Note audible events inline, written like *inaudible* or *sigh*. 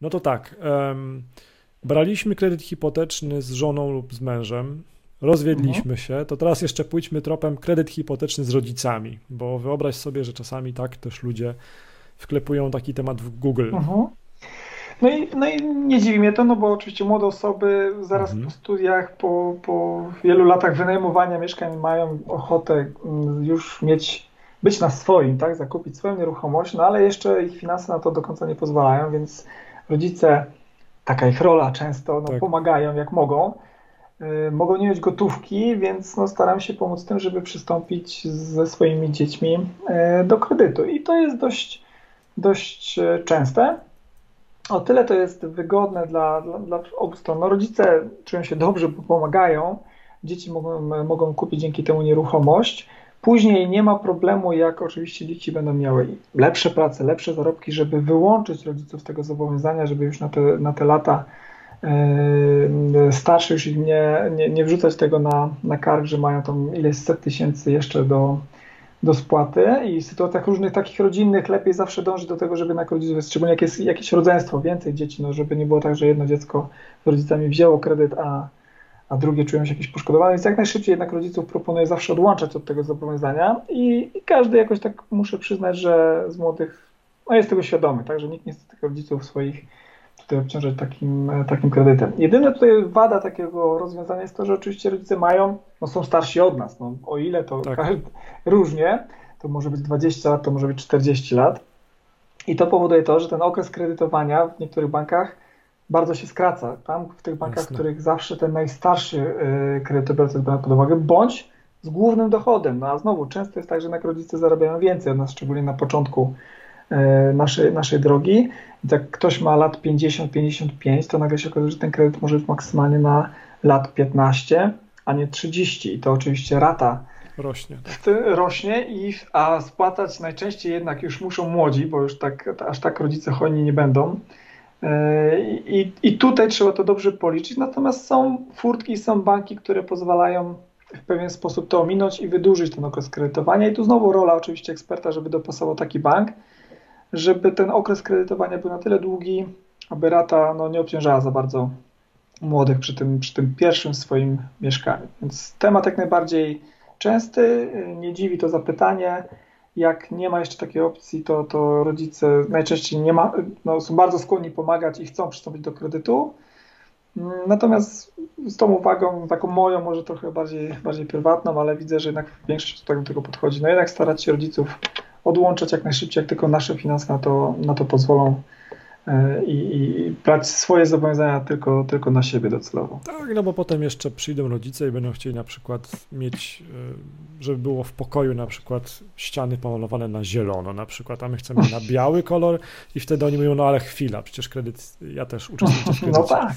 No to tak. Um, braliśmy kredyt hipoteczny z żoną lub z mężem, rozwiedliśmy mhm. się, to teraz jeszcze pójdźmy tropem kredyt hipoteczny z rodzicami, bo wyobraź sobie, że czasami tak też ludzie wklepują taki temat w Google. Mhm. No i, no i nie dziwi mnie to, no bo oczywiście młode osoby zaraz mhm. po studiach, po, po wielu latach wynajmowania mieszkań mają ochotę mm, już mieć, być na swoim, tak, zakupić swoją nieruchomość, no ale jeszcze ich finanse na to do końca nie pozwalają, więc rodzice, taka ich rola często, no, tak. pomagają jak mogą. Y, mogą nie mieć gotówki, więc no, staram się pomóc tym, żeby przystąpić ze swoimi dziećmi y, do kredytu. I to jest dość, dość y, częste. O tyle to jest wygodne dla, dla, dla obu stron. No, rodzice czują się dobrze, bo pomagają. Dzieci mogą, mogą kupić dzięki temu nieruchomość. Później nie ma problemu, jak oczywiście dzieci będą miały lepsze prace, lepsze zarobki, żeby wyłączyć rodziców z tego zobowiązania, żeby już na te, na te lata yy, starsze już ich nie, nie, nie wrzucać tego na, na kark, że mają tam ileś set tysięcy jeszcze do, do spłaty. I w sytuacjach różnych takich rodzinnych lepiej zawsze dążyć do tego, żeby na rodziców, szczególnie jak jest jakieś rodzeństwo, więcej dzieci, no żeby nie było tak, że jedno dziecko z rodzicami wzięło kredyt, a, a drugie czują się jakieś poszkodowane, więc jak najszybciej jednak rodziców proponuję zawsze odłączać od tego zobowiązania i, i każdy jakoś tak muszę przyznać, że z młodych no jest tego świadomy, tak, że nikt nie chce tych rodziców swoich tutaj obciążać takim, takim kredytem. Jedyne tutaj wada takiego rozwiązania jest to, że oczywiście rodzice mają, no są starsi od nas, no o ile to tak. każdy, *laughs* różnie, to może być 20 lat, to może być 40 lat i to powoduje to, że ten okres kredytowania w niektórych bankach bardzo się skraca. Tam w tych bankach, w których zawsze ten najstarszy kredytobiorca jest brany pod uwagę, bądź z głównym dochodem. No a znowu, często jest tak, że jednak rodzice zarabiają więcej od nas, szczególnie na początku y, naszej, naszej drogi. I jak ktoś ma lat 50-55, to nagle się okazuje, że ten kredyt może być maksymalnie na lat 15, a nie 30. I to oczywiście rata rośnie. Tak. Rośnie, i, a spłacać najczęściej jednak już muszą młodzi, bo już tak, aż tak rodzice hojni nie będą. E, I, I tutaj trzeba to dobrze policzyć. Natomiast są furtki, są banki, które pozwalają w pewien sposób to ominąć i wydłużyć ten okres kredytowania. I tu znowu rola oczywiście eksperta, żeby dopasował taki bank, żeby ten okres kredytowania był na tyle długi, aby rata no, nie obciążała za bardzo młodych przy tym, przy tym pierwszym swoim mieszkaniu. Więc temat jak najbardziej częsty, nie dziwi to zapytanie. Jak nie ma jeszcze takiej opcji, to, to rodzice najczęściej nie ma, no, są bardzo skłonni pomagać i chcą przystąpić do kredytu. Natomiast z tą uwagą, taką moją, może trochę bardziej, bardziej prywatną, ale widzę, że jednak większość tak do tego podchodzi. No jednak starać się rodziców odłączać jak najszybciej, jak tylko nasze finanse na to, na to pozwolą i, i brać swoje zobowiązania tylko, tylko na siebie docelowo. Tak, no bo potem jeszcze przyjdą rodzice i będą chcieli na przykład mieć, e, żeby było w pokoju na przykład ściany pomalowane na zielono na przykład, a my chcemy na biały kolor i wtedy oni mówią, no ale chwila, przecież kredyt, ja też uczestniczę w *laughs* kredycie. No tak.